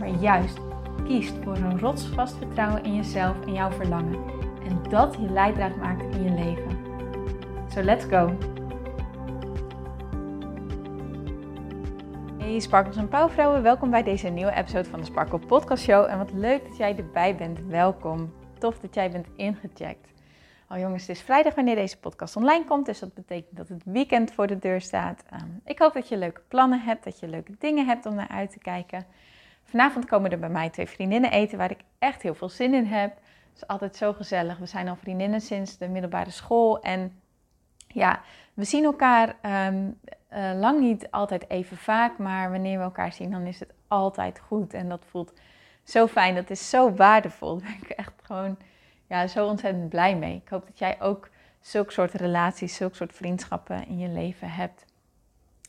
maar juist kiest voor een rotsvast vertrouwen in jezelf en jouw verlangen. En dat je leidraad maakt in je leven. So let's go! Hey Sparkles en Pauwvrouwen, welkom bij deze nieuwe episode van de Sparkle Podcast Show. En wat leuk dat jij erbij bent. Welkom. Tof dat jij bent ingecheckt. Oh jongens, het is vrijdag wanneer deze podcast online komt, dus dat betekent dat het weekend voor de deur staat. Ehm, ik hoop dat je leuke plannen hebt, dat je leuke dingen hebt om naar uit te kijken. Vanavond komen er bij mij twee vriendinnen eten waar ik echt heel veel zin in heb. Het is altijd zo gezellig. We zijn al vriendinnen sinds de middelbare school. En ja, we zien elkaar um, uh, lang niet altijd even vaak. Maar wanneer we elkaar zien, dan is het altijd goed. En dat voelt zo fijn. Dat is zo waardevol. Daar ben ik echt gewoon ja, zo ontzettend blij mee. Ik hoop dat jij ook zulke soort relaties, zulke soort vriendschappen in je leven hebt.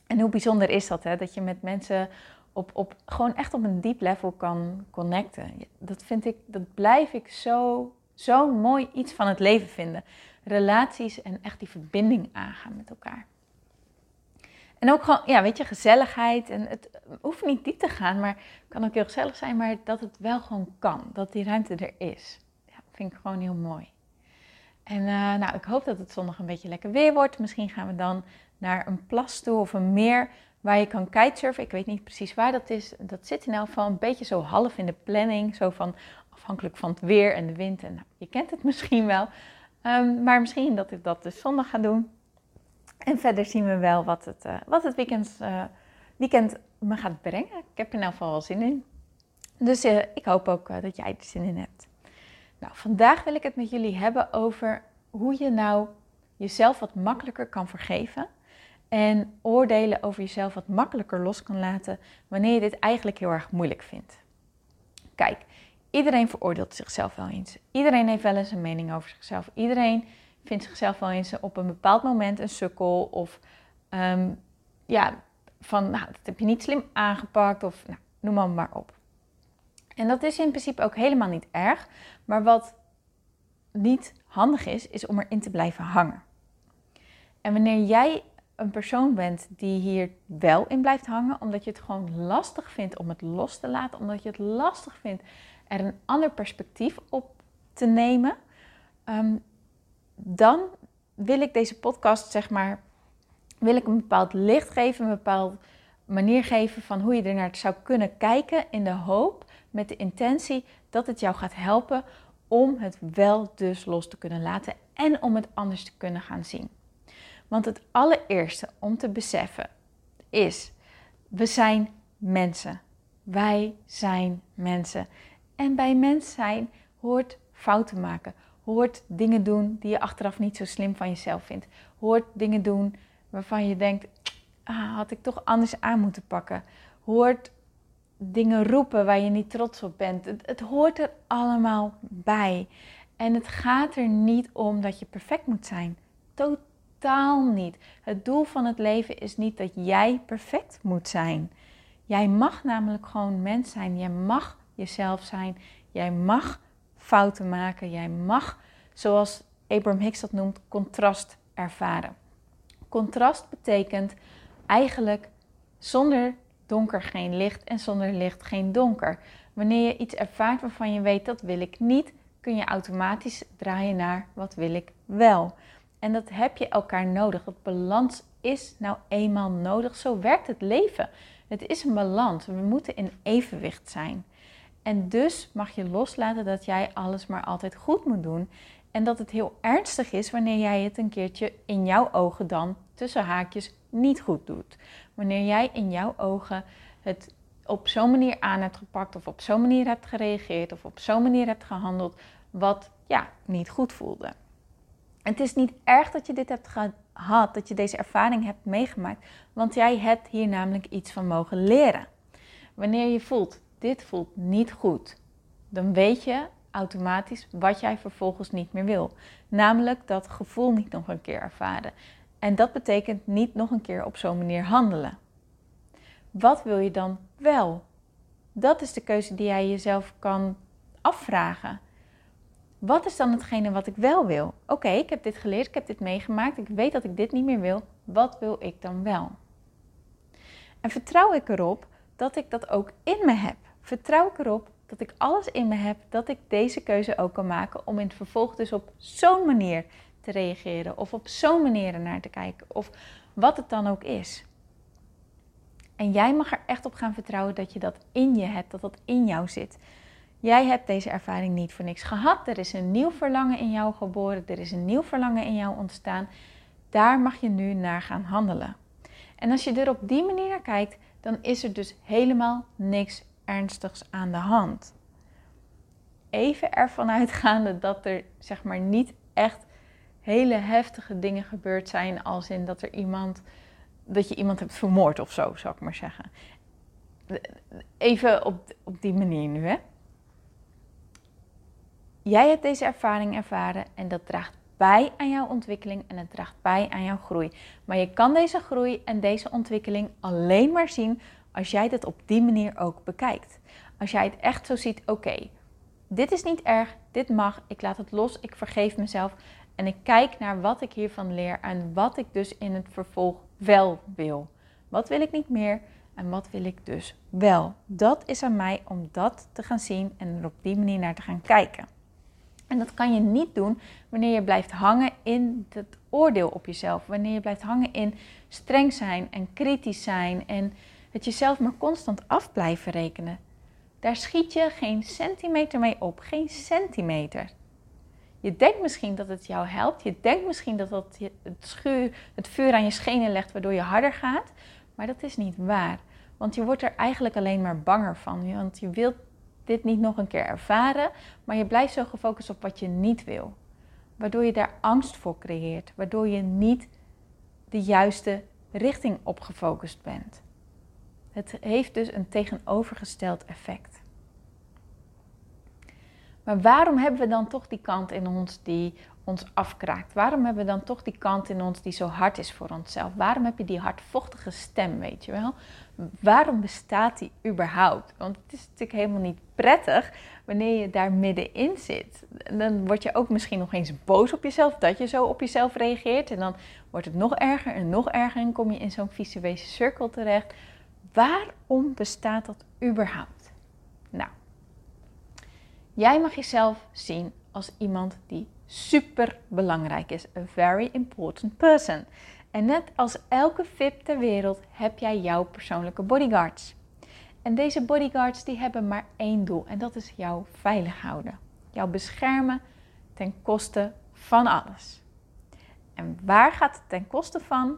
En hoe bijzonder is dat, hè? Dat je met mensen op, op, gewoon echt op een diep level kan connecten. Dat vind ik, dat blijf ik zo, zo mooi iets van het leven vinden. Relaties en echt die verbinding aangaan met elkaar. En ook gewoon, ja, weet je, gezelligheid. En het hoeft niet diep te gaan, maar het kan ook heel gezellig zijn, maar dat het wel gewoon kan. Dat die ruimte er is. Ja, vind ik gewoon heel mooi. En uh, nou, ik hoop dat het zondag een beetje lekker weer wordt. Misschien gaan we dan naar een plas toe of een meer waar je kan kitesurfen. Ik weet niet precies waar dat is. Dat zit in elk geval een beetje zo half in de planning. Zo van afhankelijk van het weer en de wind. En nou, je kent het misschien wel. Um, maar misschien dat ik dat dus zondag ga doen. En verder zien we wel wat het, uh, wat het weekend, uh, weekend me gaat brengen. Ik heb er in elk geval wel zin in. Dus uh, ik hoop ook dat jij er zin in hebt. Nou, vandaag wil ik het met jullie hebben over hoe je nou jezelf wat makkelijker kan vergeven en oordelen over jezelf wat makkelijker los kan laten wanneer je dit eigenlijk heel erg moeilijk vindt. Kijk, iedereen veroordeelt zichzelf wel eens. Iedereen heeft wel eens een mening over zichzelf. Iedereen vindt zichzelf wel eens op een bepaald moment een sukkel of um, ja, van nou, dat heb je niet slim aangepakt of nou, noem maar, maar op. En dat is in principe ook helemaal niet erg, maar wat niet handig is, is om erin te blijven hangen. En wanneer jij een persoon bent die hier wel in blijft hangen, omdat je het gewoon lastig vindt om het los te laten, omdat je het lastig vindt er een ander perspectief op te nemen, um, dan wil ik deze podcast, zeg maar, wil ik een bepaald licht geven, een bepaalde manier geven van hoe je er naar zou kunnen kijken in de hoop, met de intentie dat het jou gaat helpen om het wel dus los te kunnen laten en om het anders te kunnen gaan zien. Want het allereerste om te beseffen is, we zijn mensen. Wij zijn mensen. En bij mens zijn hoort fouten maken. Hoort dingen doen die je achteraf niet zo slim van jezelf vindt. Hoort dingen doen waarvan je denkt, ah, had ik toch anders aan moeten pakken. Hoort dingen roepen waar je niet trots op bent. Het, hoort er allemaal bij. En het gaat er niet om dat je perfect moet zijn. Totaal totaal niet. Het doel van het leven is niet dat jij perfect moet zijn. Jij mag namelijk gewoon mens zijn. Jij mag jezelf zijn. Jij mag fouten maken. Jij mag, zoals Abraham Hicks dat noemt, contrast ervaren. Contrast betekent eigenlijk zonder donker geen licht en zonder licht geen donker. Wanneer je iets ervaart waarvan je weet dat wil ik niet, kun je automatisch draaien naar wat wil ik wel. En dat heb je elkaar nodig. Dat balans is nou eenmaal nodig. Zo werkt het leven. Het is een balans. We moeten in evenwicht zijn. En dus mag je loslaten dat jij alles maar altijd goed moet doen. En dat het heel ernstig is wanneer jij het een keertje in jouw ogen dan tussen haakjes niet goed doet. Wanneer jij in jouw ogen het op zo'n manier aan hebt gepakt of op zo'n manier hebt gereageerd of op zo'n manier hebt gehandeld wat ja, niet goed voelde. Het is niet erg dat je dit hebt gehad, dat je deze ervaring hebt meegemaakt, want jij hebt hier namelijk iets van mogen leren. Wanneer je voelt, dit voelt niet goed, dan weet je automatisch wat jij vervolgens niet meer wil. Namelijk dat gevoel niet nog een keer ervaren. En dat betekent niet nog een keer op zo'n manier handelen. Wat wil je dan wel? Dat is de keuze die jij jezelf kan afvragen. Wat is dan hetgene wat ik wel wil? Oké, ik heb dit geleerd, ik heb dit meegemaakt, ik weet dat ik dit niet meer wil. Wat wil ik dan wel? En vertrouw ik erop dat ik dat ook in me heb? Vertrouw ik erop dat ik alles in me heb dat ik deze keuze ook kan maken om in het vervolg dus op zo'n manier te reageren of op zo'n manier naar te kijken of wat het dan ook is. En jij mag er echt op gaan vertrouwen dat je dat in je hebt, dat dat in jou zit. Jij hebt deze ervaring niet voor niks gehad. Er is een nieuw verlangen in jou geboren. Er is een nieuw verlangen in jou ontstaan. Daar mag je nu naar gaan handelen. En als je er op die manier naar kijkt, dan is er dus helemaal niks ernstigs aan de hand. Even ervan uitgaande dat er zeg maar niet echt hele heftige dingen gebeurd zijn, als in dat er iemand dat je iemand hebt vermoord of zo, zou ik maar zeggen. Even op, op die manier nu, hè. Jij hebt deze ervaring ervaren en dat draagt bij aan jouw ontwikkeling en het draagt bij aan jouw groei. Maar je kan deze groei en deze ontwikkeling alleen maar zien als jij dit op die manier ook bekijkt. Als jij het echt zo ziet, oké, dit is niet erg, dit mag, ik laat het los, ik vergeef mezelf en ik kijk naar wat ik hiervan leer en wat ik dus in het vervolg wel wil. Wat wil ik niet meer en wat wil ik dus wel? Dat is aan mij om dat te gaan zien en er op die manier naar te gaan kijken. En dat kan je niet doen wanneer je blijft hangen in het oordeel op jezelf. Wanneer je blijft hangen in streng zijn en kritisch zijn en het jezelf maar constant af blijven rekenen. Daar schiet je geen centimeter mee op. Geen centimeter. Je denkt misschien dat het jou helpt. Je denkt misschien dat het het, schuur, het vuur aan je schenen legt waardoor je harder gaat. Maar dat is niet waar. Want je wordt er eigenlijk alleen maar banger van. Want je wilt dit niet nog een keer ervaren, maar je blijft zo gefocust op wat je niet wil. Waardoor je daar angst voor creëert. Waardoor je niet de juiste richting op gefocust bent. Het heeft dus een tegenovergesteld effect. Maar waarom hebben we dan toch die kant in ons die ons afkraakt? Waarom hebben we dan toch die kant in ons die zo hard is voor onszelf? Waarom heb je die hardvochtige stem, weet je wel? Waarom bestaat die überhaupt? Want het is natuurlijk helemaal niet prettig wanneer je daar middenin zit. Dan word je ook misschien nog eens boos op jezelf dat je zo op jezelf reageert. En dan wordt het nog erger en nog erger en kom je in zo'n visuele cirkel terecht. Waarom bestaat dat überhaupt? Nou, Jij mag jezelf zien als iemand die super belangrijk is. A very important person. En net als elke VIP ter wereld heb jij jouw persoonlijke bodyguards. En deze bodyguards die hebben maar één doel en dat is jou veilig houden. Jou beschermen ten koste van alles. En waar gaat het ten koste van?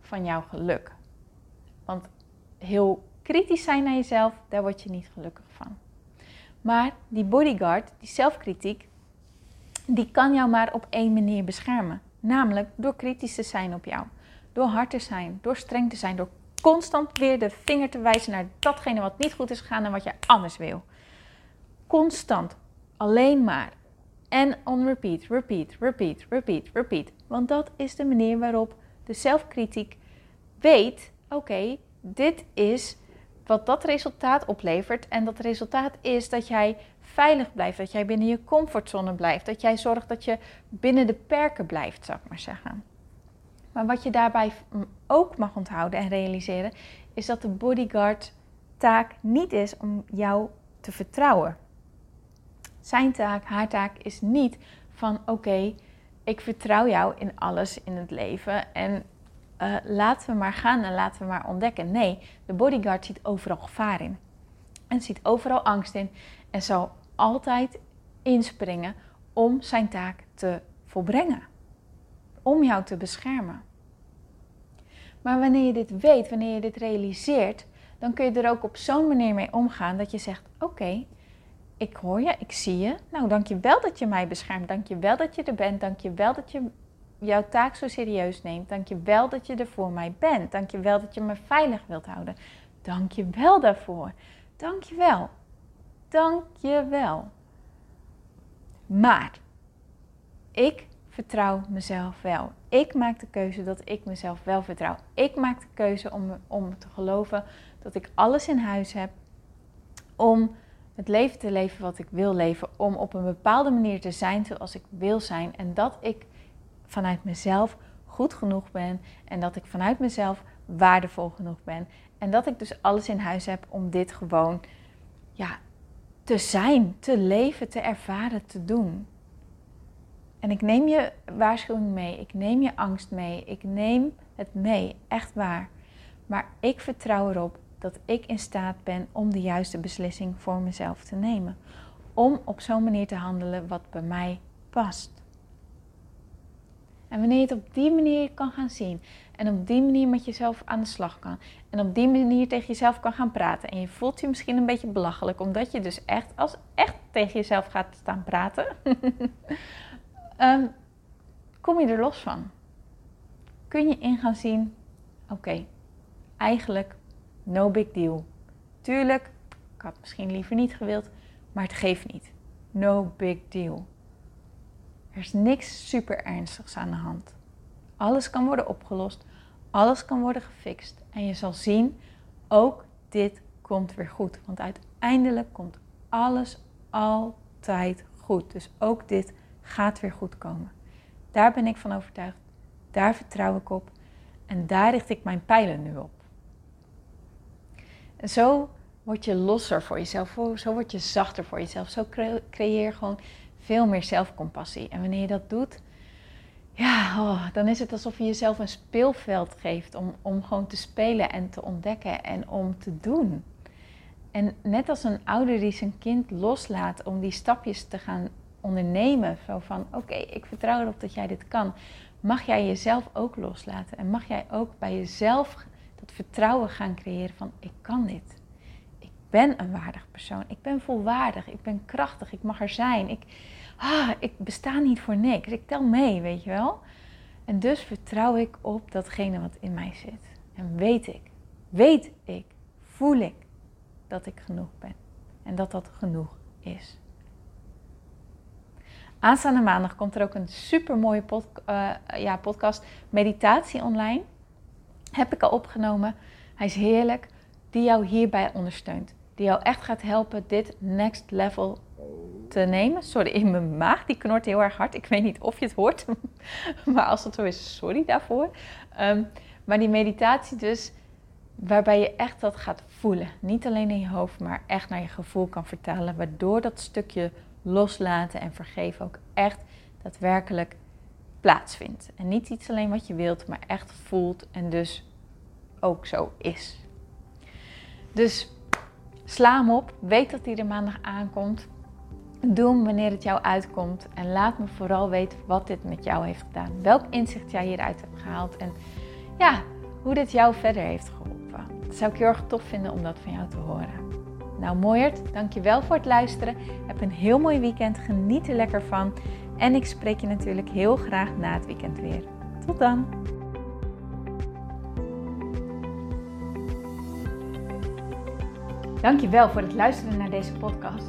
Van jouw geluk. Want heel kritisch zijn naar jezelf, daar word je niet gelukkig van. Maar die bodyguard, die zelfkritiek, die kan jou maar op één manier beschermen. Namelijk door kritisch te zijn op jou. Door hard te zijn, door streng te zijn, door constant weer de vinger te wijzen naar datgene wat niet goed is gegaan en wat je anders wil. Constant, alleen maar. En on repeat, repeat, repeat, repeat, repeat. Want dat is de manier waarop de zelfkritiek weet: oké, dit is wat dat resultaat oplevert. En dat resultaat is dat jij veilig blijft, dat jij binnen je comfortzone blijft, dat jij zorgt dat je binnen de perken blijft, zou ik maar zeggen. Maar wat je daarbij ook mag onthouden en realiseren, is dat de bodyguard taak niet is om jou te vertrouwen. Zijn taak, haar taak is niet van oké, ik vertrouw jou in alles in het leven en uh, laten we maar gaan en laten we maar ontdekken. Nee, de bodyguard ziet overal gevaar in. En ziet overal angst in. En zal altijd inspringen om zijn taak te volbrengen. Om jou te beschermen. Maar wanneer je dit weet, wanneer je dit realiseert, dan kun je er ook op zo'n manier mee omgaan dat je zegt: Oké, ik hoor je, ik zie je. Nou, dank je wel dat je mij beschermt. Dank je wel dat je er bent. Dank je wel dat je jouw taak zo serieus neemt. Dank je wel dat je er voor mij bent. Dank je wel dat je me veilig wilt houden. Dank je wel daarvoor. Dank je wel. Dank je wel. Maar ik vertrouw mezelf wel. Ik maak de keuze dat ik mezelf wel vertrouw. Ik maak de keuze om, om te geloven dat ik alles in huis heb om het leven te leven wat ik wil leven. Om op een bepaalde manier te zijn zoals ik wil zijn. En dat ik vanuit mezelf goed genoeg ben. En dat ik vanuit mezelf waardevol genoeg ben. En dat ik dus alles in huis heb om dit gewoon ja, te zijn, te leven, te ervaren, te doen. En ik neem je waarschuwing mee, ik neem je angst mee, ik neem het mee, echt waar. Maar ik vertrouw erop dat ik in staat ben om de juiste beslissing voor mezelf te nemen. Om op zo'n manier te handelen wat bij mij past. En wanneer je het op die manier kan gaan zien en op die manier met jezelf aan de slag kan en op die manier tegen jezelf kan gaan praten en je voelt je misschien een beetje belachelijk omdat je dus echt als echt tegen jezelf gaat staan praten, um, kom je er los van. Kun je in gaan zien, oké, eigenlijk no big deal. Tuurlijk, ik had misschien liever niet gewild, maar het geeft niet. No big deal. Er is niks super ernstigs aan de hand. Alles kan worden opgelost, alles kan worden gefixt. En je zal zien, ook dit komt weer goed. Want uiteindelijk komt alles altijd goed. Dus ook dit gaat weer goed komen. Daar ben ik van overtuigd. Daar vertrouw ik op. En daar richt ik mijn pijlen nu op. En zo word je losser voor jezelf. Zo word je zachter voor jezelf. Zo creëer gewoon veel meer zelfcompassie. En wanneer je dat doet, ja, oh, dan is het alsof je jezelf een speelveld geeft om, om gewoon te spelen en te ontdekken en om te doen. En net als een ouder die zijn kind loslaat om die stapjes te gaan ondernemen. Zo van, oké, ik vertrouw erop dat jij dit kan. Mag jij jezelf ook loslaten. En mag jij ook bij jezelf dat vertrouwen gaan creëren van, ik kan dit. Ik ben een waardig persoon. Ik ben volwaardig. Ik ben krachtig. Ik mag er zijn. Ik, ah, ik besta niet voor niks. Ik tel mee, weet je wel. En dus vertrouw ik op datgene wat in mij zit. En weet ik, weet ik, voel ik dat ik genoeg ben. En dat dat genoeg is. Aanstaande maandag komt er ook een super mooie pod, uh, ja, podcast, meditatie online. Heb ik al opgenomen. Hij is heerlijk. Die jou hierbij ondersteunt. Die jou echt gaat helpen dit next level te nemen. Sorry, in mijn maag, die knort heel erg hard. Ik weet niet of je het hoort. maar als dat zo is, sorry daarvoor. Ehm, maar die meditatie dus, waarbij je echt dat gaat voelen. Niet alleen in je hoofd, maar echt naar je gevoel kan vertalen. Waardoor dat stukje loslaten en vergeven ook echt daadwerkelijk plaatsvindt. En niet iets alleen wat je wilt, maar echt voelt en dus ook zo is. Dus sla hem op, weet dat hij er maandag aankomt. Doe wanneer het jou uitkomt en laat me vooral weten wat dit met jou heeft gedaan. Welk inzicht jij hieruit hebt gehaald en ja, hoe dit jou verder heeft geholpen. Dat zou ik heel erg tof vinden om dat van jou te horen. Nou Mooiert, dankjewel voor het luisteren. Heb een heel mooi weekend. Geniet er lekker van. En ik spreek je natuurlijk heel graag na het weekend weer. Tot dan! Dankjewel voor het luisteren naar deze podcast.